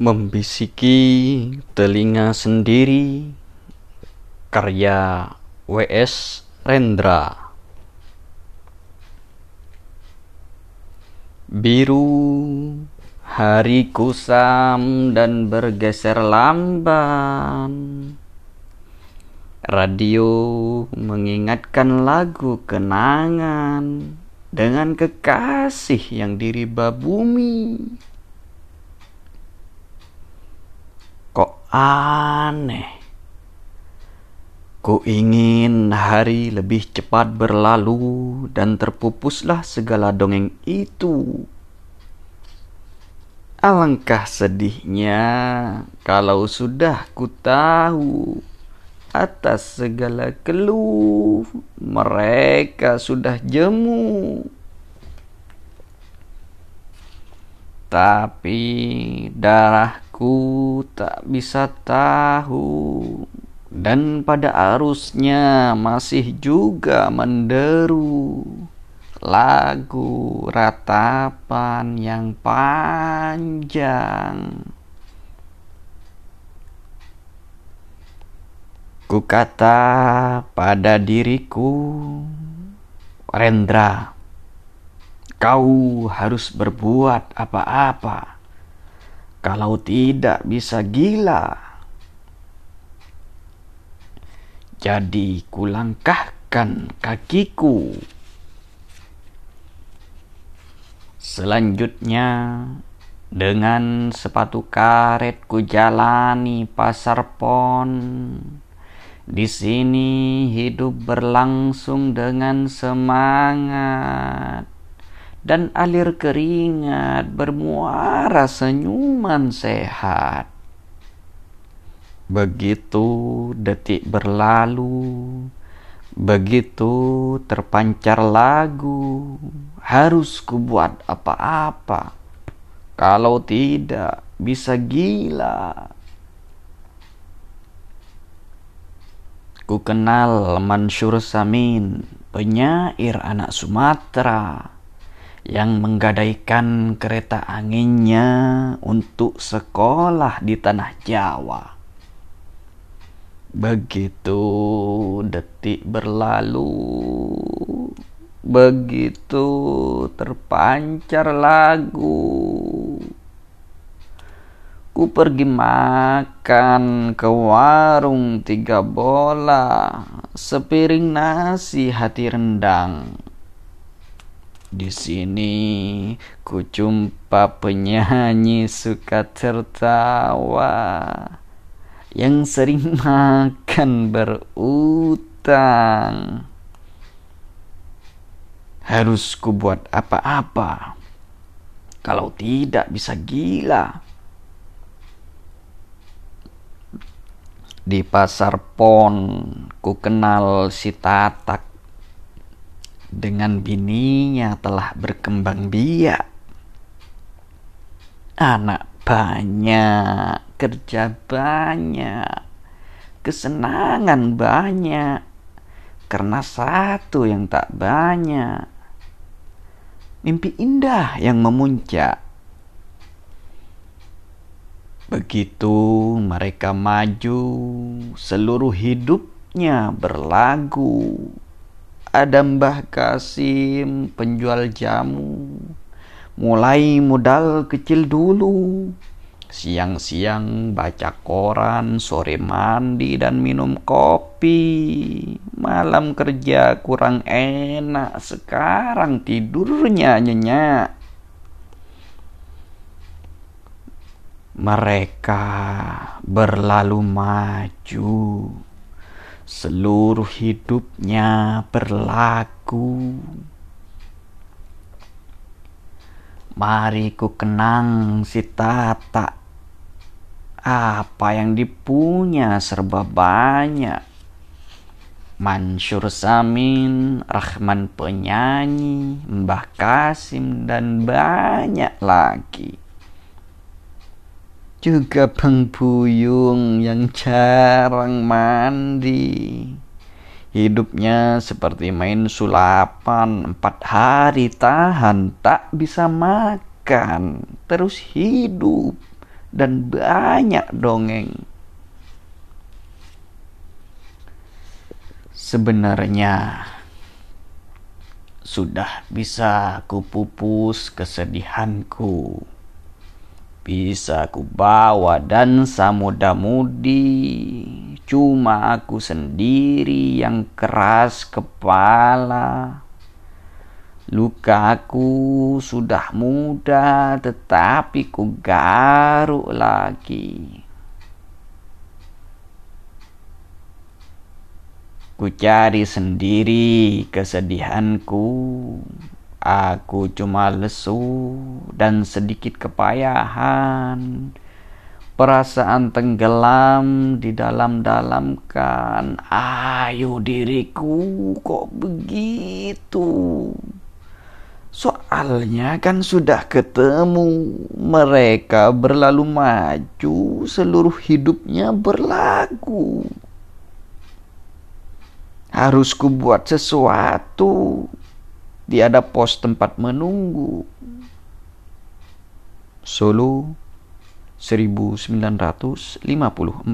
Membisiki Telinga Sendiri. Karya W.S. Rendra. Biru hari kusam dan bergeser lamban. Radio mengingatkan lagu kenangan Dengan kekasih yang diriba bumi aneh. Ku ingin hari lebih cepat berlalu dan terpupuslah segala dongeng itu. Alangkah sedihnya kalau sudah ku tahu atas segala keluh mereka sudah jemu. Tapi darahku tak bisa tahu. Dan pada arusnya masih juga menderu. Lagu ratapan yang panjang. Ku kata pada diriku Rendra Kau harus berbuat apa-apa. Kalau tidak bisa gila. Jadi kulangkahkan kakiku. Selanjutnya dengan sepatu karet ku jalani pasar pon. Di sini hidup berlangsung dengan semangat dan alir keringat bermuara senyuman sehat. Begitu detik berlalu, begitu terpancar lagu, harus kubuat apa-apa. Kalau tidak, bisa gila. Ku kenal Mansur Samin, penyair anak Sumatera yang menggadaikan kereta anginnya untuk sekolah di tanah Jawa. Begitu detik berlalu, begitu terpancar lagu. Ku pergi makan ke warung tiga bola, sepiring nasi hati rendang di sini ku jumpa penyanyi suka tertawa yang sering makan berutang. Harus ku buat apa-apa. Kalau tidak bisa gila. Di pasar pon ku kenal si Tatak dengan bininya telah berkembang biak. Anak banyak, kerja banyak, kesenangan banyak, karena satu yang tak banyak. Mimpi indah yang memuncak. Begitu mereka maju, seluruh hidupnya berlagu ada Mbah Kasim penjual jamu. Mulai modal kecil dulu. Siang-siang baca koran sore mandi dan minum kopi. Malam kerja kurang enak sekarang tidurnya nyenyak. Mereka berlalu maju seluruh hidupnya berlaku. Mari ku kenang si Tata. Apa yang dipunya serba banyak. Mansur Samin, Rahman penyanyi, Mbah Kasim, dan banyak lagi juga Bang Buyung yang jarang mandi. Hidupnya seperti main sulapan, empat hari tahan tak bisa makan, terus hidup dan banyak dongeng. Sebenarnya sudah bisa kupupus kesedihanku. Bisa ku bawa dan samuda-mudi Cuma aku sendiri yang keras kepala. Lukaku sudah muda tetapi ku garuk lagi. Ku cari sendiri kesedihanku Aku cuma lesu dan sedikit kepayahan. Perasaan tenggelam di dalam-dalam kan. Ayo diriku kok begitu. Soalnya kan sudah ketemu mereka berlalu maju seluruh hidupnya berlagu. Harus ku buat tiada pos tempat menunggu. Solo 1954